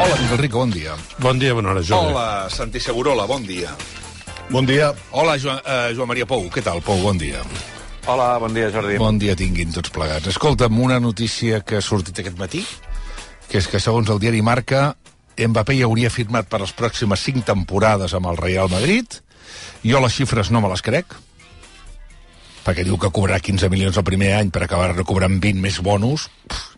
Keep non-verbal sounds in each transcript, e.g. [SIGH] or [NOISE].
Hola, Miquel Rico, bon dia. Bon dia, bona hora, Jordi. Hola, Santi Segurola, bon dia. Bon dia. Hola, Joan, uh, Joan Maria Pou, què tal, Pou? Bon dia. Hola, bon dia, Jordi. Bon dia tinguin tots plegats. Escolta'm, una notícia que ha sortit aquest matí, que és que, segons el diari Marca, Mbappé ja hauria firmat per les pròximes cinc temporades amb el Real Madrid. Jo les xifres no me les crec, perquè diu que cobrarà 15 milions el primer any per acabar recobrant 20 més bonus. Pff,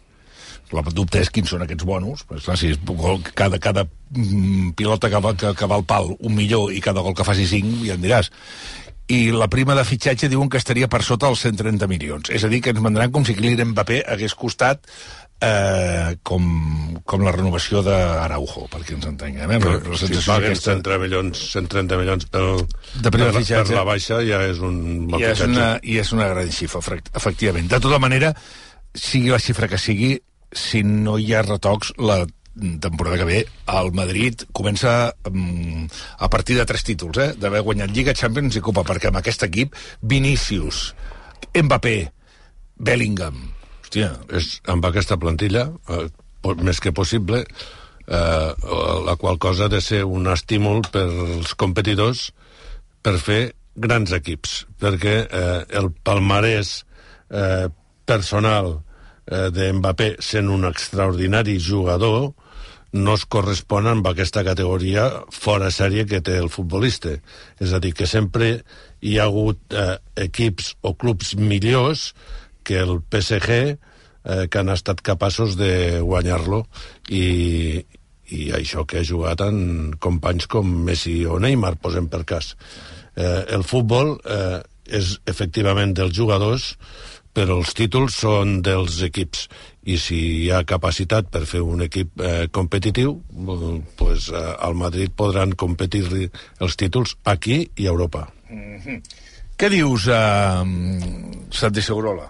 el dubte és quins són aquests bonus. Pues, clar, si és gol, cada, cada mm, pilota que va, que, que va al pal un millor i cada gol que faci cinc, ja em diràs. I la prima de fitxatge diuen que estaria per sota els 130 milions. És a dir, que ens vendran com si Kylian Mbappé hagués costat eh, com, com la renovació d'Araujo, perquè ens entenguem. Eh? Però, la si paguen aquesta- 130 milions, 130 milions pel, De prima per, la- fitxatge. per la baixa ja és un bon I és, fitxatge. una, I és una gran xifra, efect- efectivament. De tota manera, sigui la xifra que sigui, si no hi ha retocs, la temporada que ve, el Madrid comença um, a partir de tres títols, eh? d'haver guanyat Lliga, Champions i Copa, perquè amb aquest equip, Vinícius, Mbappé, Bellingham, hòstia, És, amb aquesta plantilla, eh, més que possible, eh, la qual cosa ha de ser un estímul per als competidors per fer grans equips, perquè eh, el palmarès eh, personal eh, de Mbappé sent un extraordinari jugador no es correspon amb aquesta categoria fora sèrie que té el futbolista. És a dir, que sempre hi ha hagut eh, equips o clubs millors que el PSG eh, que han estat capaços de guanyar-lo i, i això que ha jugat en companys com Messi o Neymar, posem per cas. Eh, el futbol eh, és efectivament dels jugadors, però els títols són dels equips i si hi ha capacitat per fer un equip eh, competitiu eh, pues, eh, al Madrid podran competir els títols aquí i a Europa què dius, uh, Santi Segurola?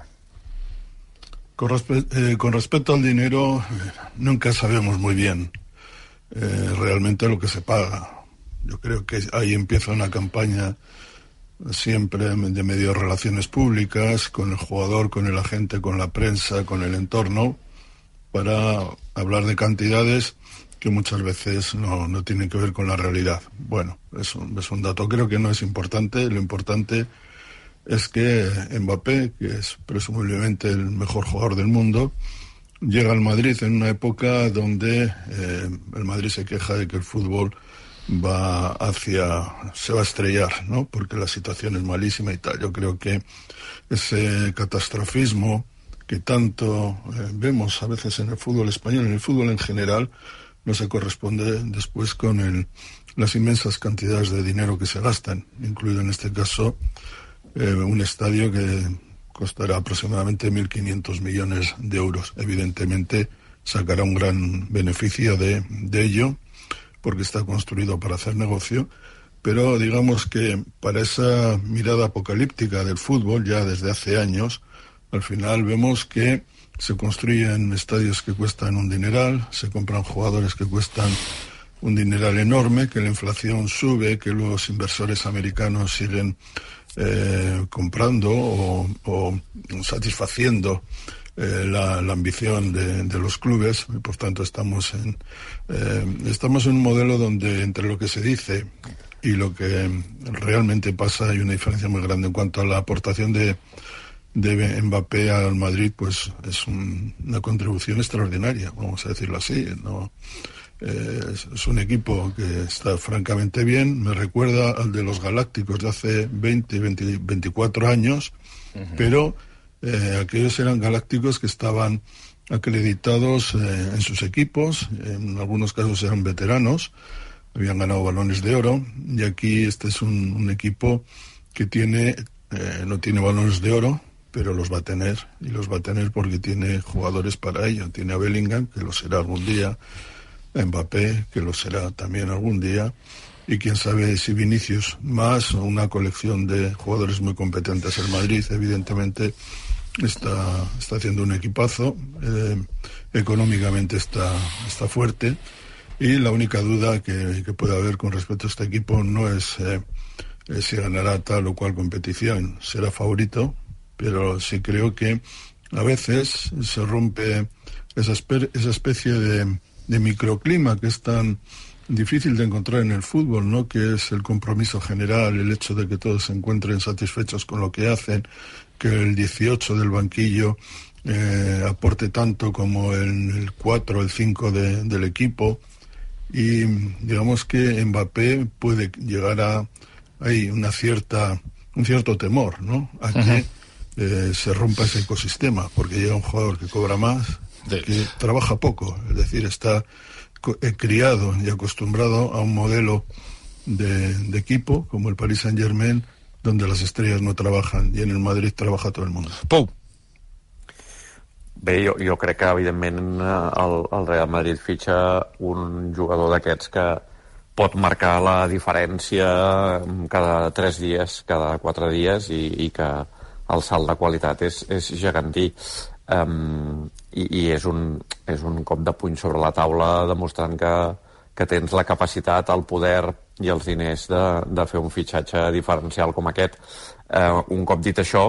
Con, respe- eh, con respecto al dinero, eh, nunca sabemos muy bien eh, realmente lo que se paga. Yo creo que ahí empieza una campaña siempre de medio relaciones públicas, con el jugador, con el agente, con la prensa, con el entorno, para hablar de cantidades que muchas veces no, no tienen que ver con la realidad. Bueno, es un, es un dato, creo que no es importante, lo importante es que Mbappé, que es presumiblemente el mejor jugador del mundo, llega al Madrid en una época donde eh, el Madrid se queja de que el fútbol va hacia se va a estrellar, ¿no? Porque la situación es malísima y tal. Yo creo que ese catastrofismo que tanto eh, vemos a veces en el fútbol español, en el fútbol en general, no se corresponde después con el, las inmensas cantidades de dinero que se gastan, incluido en este caso eh, un estadio que costará aproximadamente 1.500 millones de euros. Evidentemente sacará un gran beneficio de, de ello porque está construido para hacer negocio, pero digamos que para esa mirada apocalíptica del fútbol ya desde hace años, al final vemos que se construyen estadios que cuestan un dineral, se compran jugadores que cuestan un dineral enorme, que la inflación sube, que los inversores americanos siguen eh, comprando o, o satisfaciendo eh, la, la, ambición de, de, los clubes. Y por tanto estamos en eh, estamos en un modelo donde entre lo que se dice y lo que realmente pasa hay una diferencia muy grande. En cuanto a la aportación de, de Mbappé al Madrid pues es un, una contribución extraordinaria vamos a decirlo así no eh, es, es, un equipo que está francamente bien. Me recuerda al de los Galácticos de hace 20 20 24 años uh -huh. pero eh, aquellos eran galácticos que estaban acreditados eh, en sus equipos, en algunos casos eran veteranos, habían ganado balones de oro, y aquí este es un, equipo que tiene, eh, no tiene balones de oro, pero los va a tener, y los va a tener porque tiene jugadores para ello. Tiene a Bellingham, que lo será algún día, Mbappé, que lo será también algún día, y quién sabe si Vinicius más una colección de jugadores muy competentes. El Madrid, evidentemente, está, está haciendo un equipazo, eh, económicamente está, está fuerte, y la única duda que, que, puede haber con respecto a este equipo no es eh, si ganará tal o cual competición, será favorito, pero sí creo que a veces se rompe esa, esa especie de, de microclima que es tan difícil de encontrar en el fútbol, ¿no? Que es el compromiso general, el hecho de que todos se encuentren satisfechos con lo que hacen, que el 18 del banquillo eh, aporte tanto como el, el 4 o el 5 de, del equipo. Y digamos que Mbappé puede llegar a hay una cierta un cierto temor, ¿no? A que uh -huh. eh, se rompa ese ecosistema, porque llega un jugador que cobra más, de... que trabaja poco, es decir, está criado y acostumbrado a un modelo de, de, equipo como el Paris Saint Germain, donde las estrellas no trabajan y en el Madrid trabaja todo el mundo. Pou. Bé, jo, jo crec que, evidentment, el, el Real Madrid fitxa un jugador d'aquests que pot marcar la diferència cada tres dies, cada quatre dies, i, i que el salt de qualitat és, és gegantí. Um, i, i és, un, és un cop de puny sobre la taula demostrant que, que tens la capacitat, el poder i els diners de, de fer un fitxatge diferencial com aquest. Uh, un cop dit això,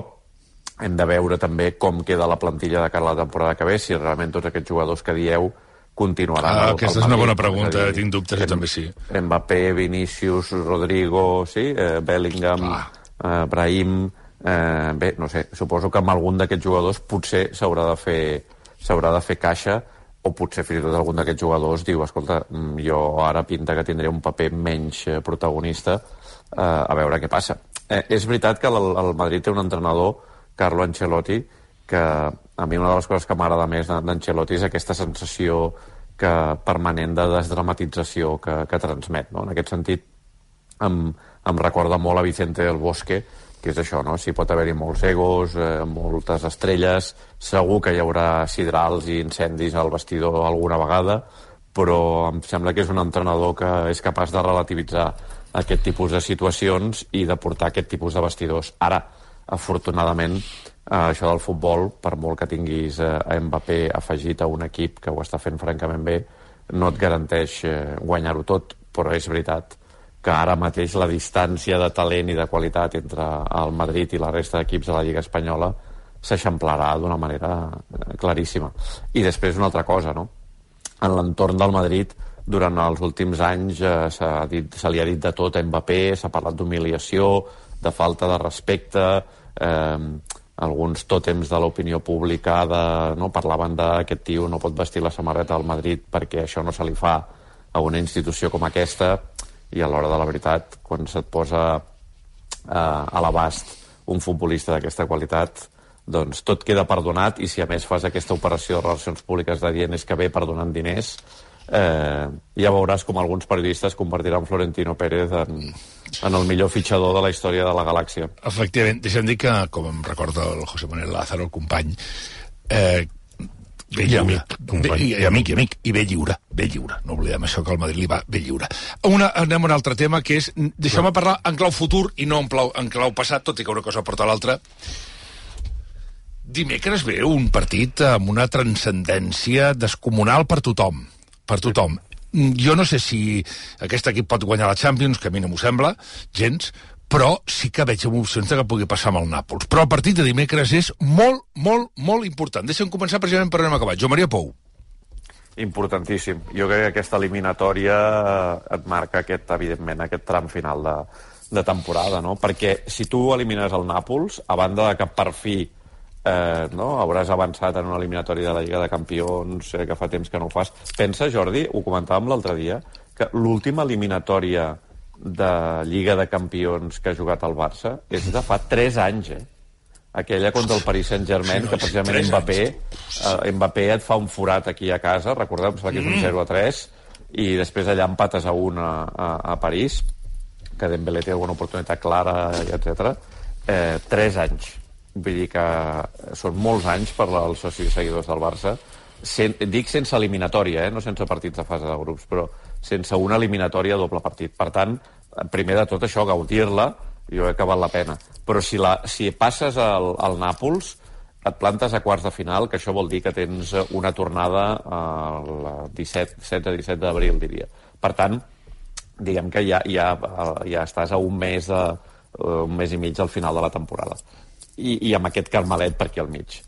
hem de veure també com queda la plantilla de cara a la temporada que ve, si realment tots aquests jugadors que dieu continuaran. Ah, aquesta és una bona pregunta, dir, tinc dubtes, jo també sí. Mbappé, Vinícius, Rodrigo, sí, eh, Bellingham, ah. eh, Brahim... Eh, bé, no sé, suposo que amb algun d'aquests jugadors potser s'haurà de fer s'haurà de fer caixa o potser fins i tot algun d'aquests jugadors diu escolta, mm, jo ara pinta que tindré un paper menys eh, protagonista eh, a veure què passa. Eh, és veritat que el, el Madrid té un entrenador Carlo Ancelotti, que a mi una de les coses que m'agrada més d'Ancelotti és aquesta sensació que permanent de desdramatització que, que transmet. No? En aquest sentit, em, em recorda molt a Vicente del Bosque, que és això, no? Si pot haver-hi molts egos, eh, moltes estrelles, segur que hi haurà sidrals i incendis al vestidor alguna vegada, però em sembla que és un entrenador que és capaç de relativitzar aquest tipus de situacions i de portar aquest tipus de vestidors. Ara, afortunadament, eh, això del futbol, per molt que tinguis eh, Mbappé afegit a un equip que ho està fent francament bé, no et garanteix eh, guanyar-ho tot, però és veritat que ara mateix la distància de talent i de qualitat entre el Madrid i la resta d'equips de la Lliga Espanyola s'eixamplarà d'una manera eh, claríssima. I després una altra cosa, no? En l'entorn del Madrid, durant els últims anys eh, dit, se li ha dit de tot a Mbappé, s'ha parlat d'humiliació, de falta de respecte, eh, alguns tòtems de l'opinió pública de, no, parlaven d'aquest tio no pot vestir la samarreta del Madrid perquè això no se li fa a una institució com aquesta i a l'hora de la veritat quan se't posa eh, a l'abast un futbolista d'aquesta qualitat doncs tot queda perdonat i si a més fas aquesta operació de relacions públiques de dient és que ve perdonant diners eh, ja veuràs com alguns periodistes convertiran Florentino Pérez en, en el millor fitxador de la història de la galàxia. Efectivament, deixa'm dir que, com em recorda el José Manuel Lázaro, el company, eh, bé lliure. Amic, bé, i, amic, i amic, i bé lliure, bé lliure. No oblidem això, que al Madrid li va bé lliure. Una, anem a un altre tema, que és... Deixeu-me parlar en clau futur i no en clau, en clau passat, tot i que una cosa porta l'altra. Dimecres ve un partit amb una transcendència descomunal per tothom per tothom. Jo no sé si aquest equip pot guanyar la Champions, que a mi no m'ho sembla, gens, però sí que veig opcions que pugui passar amb el Nàpols. Però el partit de dimecres és molt, molt, molt important. Deixa'm començar precisament per on hem acabat. Jo Maria Pou. Importantíssim. Jo crec que aquesta eliminatòria et marca aquest, evidentment, aquest tram final de, de temporada, no? Perquè si tu elimines el Nàpols, a banda de que per fi eh, no? hauràs avançat en una eliminatòria de la Lliga de Campions, eh, que fa temps que no ho fas. Pensa, Jordi, ho comentàvem l'altre dia, que l'última eliminatòria de Lliga de Campions que ha jugat el Barça és de fa 3 anys, eh? Aquella contra el Paris Saint-Germain, sí, no, que precisament Mbappé, eh, Mbappé et fa un forat aquí a casa, recordeu, que és un 0 a 3, i després allà empates a 1 a, a, a París, que Dembélé té alguna oportunitat clara, etc. Eh, 3 anys Vull dir que són molts anys per als socis seguidors del Barça sen, dic sense eliminatòria, eh? no sense partits de fase de grups, però sense una eliminatòria a doble partit. Per tant, primer de tot això, gaudir-la, jo he acabat la pena. Però si, la, si passes al, al Nàpols, et plantes a quarts de final, que això vol dir que tens una tornada el 17, 16-17 d'abril, diria. Per tant, diguem que ja, ja, ja estàs a un mes, de, un mes i mig al final de la temporada. I, i amb aquest carmelet per aquí al mig.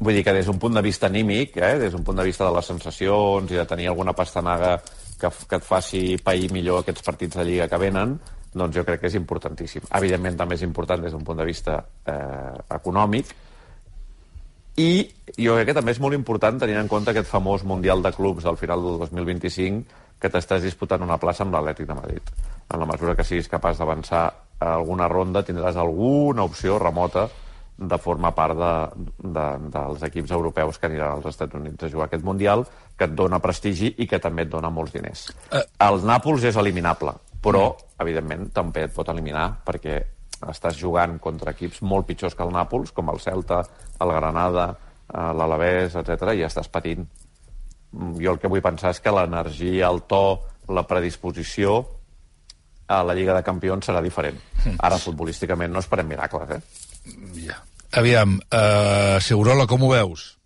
Vull dir que des d'un punt de vista anímic, eh, des d'un punt de vista de les sensacions i de tenir alguna pastanaga que, que et faci pair millor aquests partits de Lliga que venen, doncs jo crec que és importantíssim. Evidentment també és important des d'un punt de vista eh, econòmic, i jo crec que també és molt important tenint en compte aquest famós Mundial de Clubs al final del 2025 que t'estàs disputant una plaça amb l'Atlètic de Madrid. En la mesura que siguis capaç d'avançar alguna ronda tindràs alguna opció remota de formar part de, de, dels equips europeus que aniran als Estats Units a jugar aquest Mundial, que et dona prestigi i que també et dona molts diners. Uh. El Nàpols és eliminable, però, mm. evidentment, també et pot eliminar perquè estàs jugant contra equips molt pitjors que el Nàpols, com el Celta, el Granada, eh, l'Alavés, etc i estàs patint. Mm, jo el que vull pensar és que l'energia, el to, la predisposició a la Lliga de Campions serà diferent. Mm. Ara, futbolísticament, no esperem miracles, eh? Ja. Aviam, uh, Segurola, com ho veus?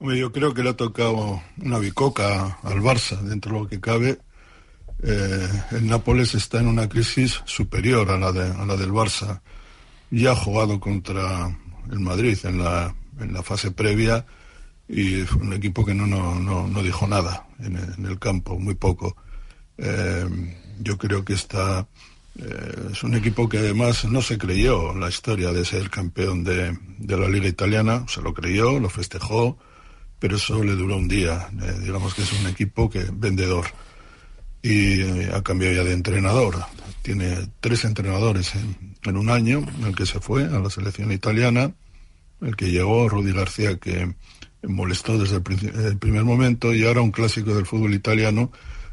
Yo creo que le ha tocado una bicoca al Barça, dentro de lo que cabe. Eh, el Nápoles está en una crisis superior a la, de, a la del Barça. Ya ha jugado contra el Madrid en la, en la fase previa y fue un equipo que no, no, no, no dijo nada en el, en el, campo, muy poco. Eh, yo creo que está eh, es un equipo que además no se creyó la historia de ser campeón de, de, la Liga Italiana, se lo creyó, lo festejó, pero eso le duró un día. Eh, digamos que es un equipo que vendedor y eh, ha cambiado ya de entrenador. Tiene tres entrenadores en, un año, el que se fue a la selección italiana, el que llegó, Rudy García, que molestó desde el, el primer momento, y ahora un clásico del fútbol italiano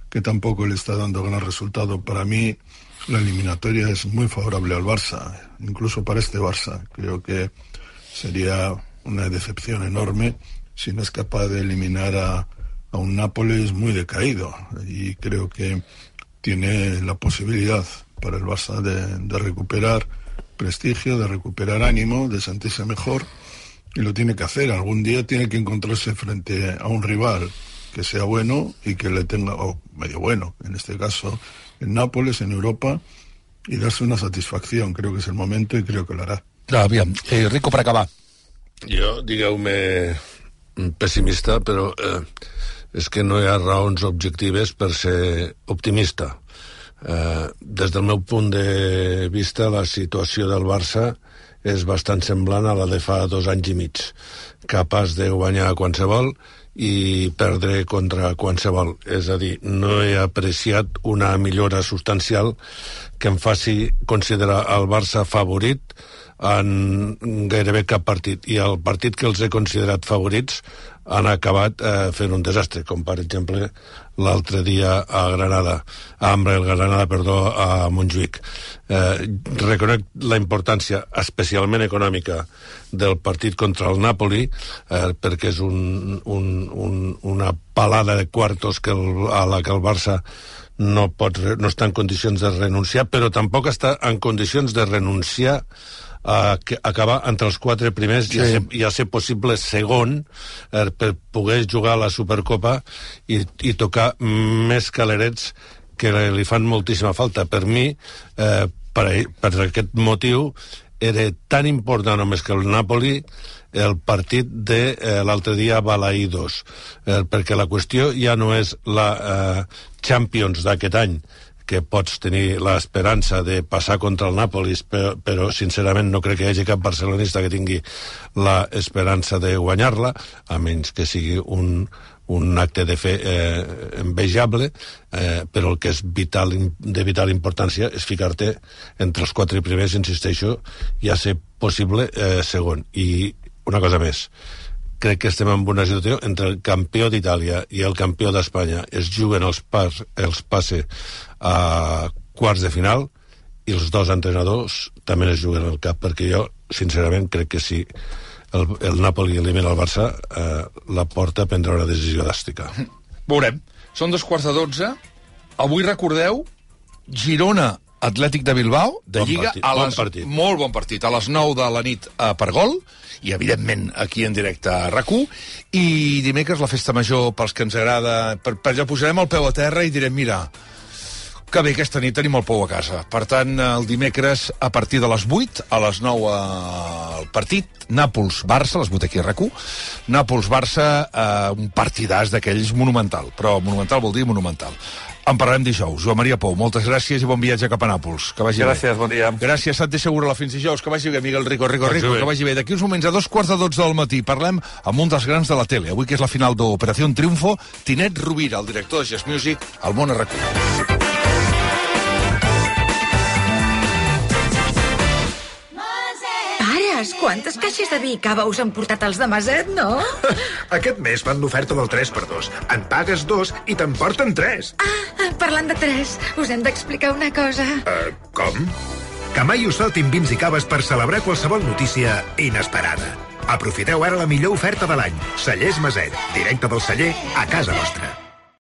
que tampoco le está dando gran resultado. Para mí, la eliminatoria es muy favorable al Barça, incluso para este Barça. Creo que sería una decepción enorme si no es capaz de eliminar a, a un Nápoles muy decaído. Y creo que tiene la posibilidad para el Barça de, de recuperar prestigio, de recuperar ánimo, de sentirse mejor. Y lo tiene que hacer. Algún día tiene que encontrarse frente a un rival que sea bueno y que le tenga, o medio bueno, en este caso, en Nápoles, en Europa, y darse una satisfacción. Creo que es el momento y creo que lo hará. Ah, bien. Eh, Rico, per acabar. Jo, digueu-me pessimista, però eh, és que no hi ha raons objectives per ser optimista. Eh, des del meu punt de vista, la situació del Barça és bastant semblant a la de fa dos anys i mig, capaç de guanyar qualsevol i perdre contra qualsevol. És a dir, no he apreciat una millora substancial que em faci considerar el Barça favorit en gairebé cap partit. I el partit que els he considerat favorits han acabat eh, fent un desastre, com per exemple l'altre dia a Granada, a el Granada, perdó, a Montjuïc. Eh, reconec la importància, especialment econòmica, del partit contra el Napoli, eh, perquè és un, un, un, una palada de quartos que el, a la que el Barça no, pot, no està en condicions de renunciar, però tampoc està en condicions de renunciar a acabar entre els quatre primers sí. i, a ser, i a ser possible segon eh, per poder jugar a la Supercopa i, i tocar més calerets que li fan moltíssima falta. Per mi, eh, per, per aquest motiu, era tan important només que el Napoli el partit de eh, l'altre dia a Balaïdos, eh, perquè la qüestió ja no és la eh, Champions d'aquest any, que pots tenir l'esperança de passar contra el Nàpolis, però, però sincerament no crec que hi hagi cap barcelonista que tingui l'esperança de guanyar-la, a menys que sigui un, un acte de fe eh, envejable, eh, però el que és vital, de vital importància és ficar-te entre els quatre primers, insisteixo, i a ser possible eh, segon. I una cosa més, crec que estem en una situació entre el campió d'Itàlia i el campió d'Espanya es juguen els, pas, els passe a quarts de final i els dos entrenadors també es juguen al cap perquè jo sincerament crec que si el, el Napoli elimina el Barça, eh, la porta a prendre una decisió dràstica. Veurem. Són dos quarts de dotze. Avui recordeu Girona Atlètic de Bilbao, de Bon Lliga, partit, a bon les, partit. molt bon partit, a les 9 de la nit eh, per gol, i evidentment aquí en directe a rac i dimecres la festa major pels que ens agrada, per, per allà posarem el peu a terra i direm, mira, que bé, aquesta nit tenim el pou a casa. Per tant, el dimecres, a partir de les 8, a les 9 el partit, Nàpols-Barça, les 8 aquí a rac Nàpols-Barça, eh, un partidàs d'aquells monumental, però monumental vol dir monumental. En parlarem dijous. Joan Maria Pou, moltes gràcies i bon viatge cap a Nàpols. Que vagi Gràcies, bé. bon dia. Gràcies, Santi Segura, fins dijous. Que vagi bé, Miguel Rico, Rico, Rico, que vagi bé. D'aquí uns moments, a dos quarts de dotze del matí, parlem amb un dels grans de la tele. Avui, que és la final d'Operació Triunfo, Tinet Rovira, el director de Jazz Music, al món a rac Pares, quantes caixes de vi i cava us han portat els de Maset, no? [LAUGHS] Aquest mes fan l'oferta del 3x2. En pagues dos i te'n porten 3. Ah, parlant de tres, us hem d'explicar una cosa. Uh, com? Que mai us faltin vins i caves per celebrar qualsevol notícia inesperada. Aprofiteu ara la millor oferta de l'any. Cellers Maset, directe del celler a casa vostra.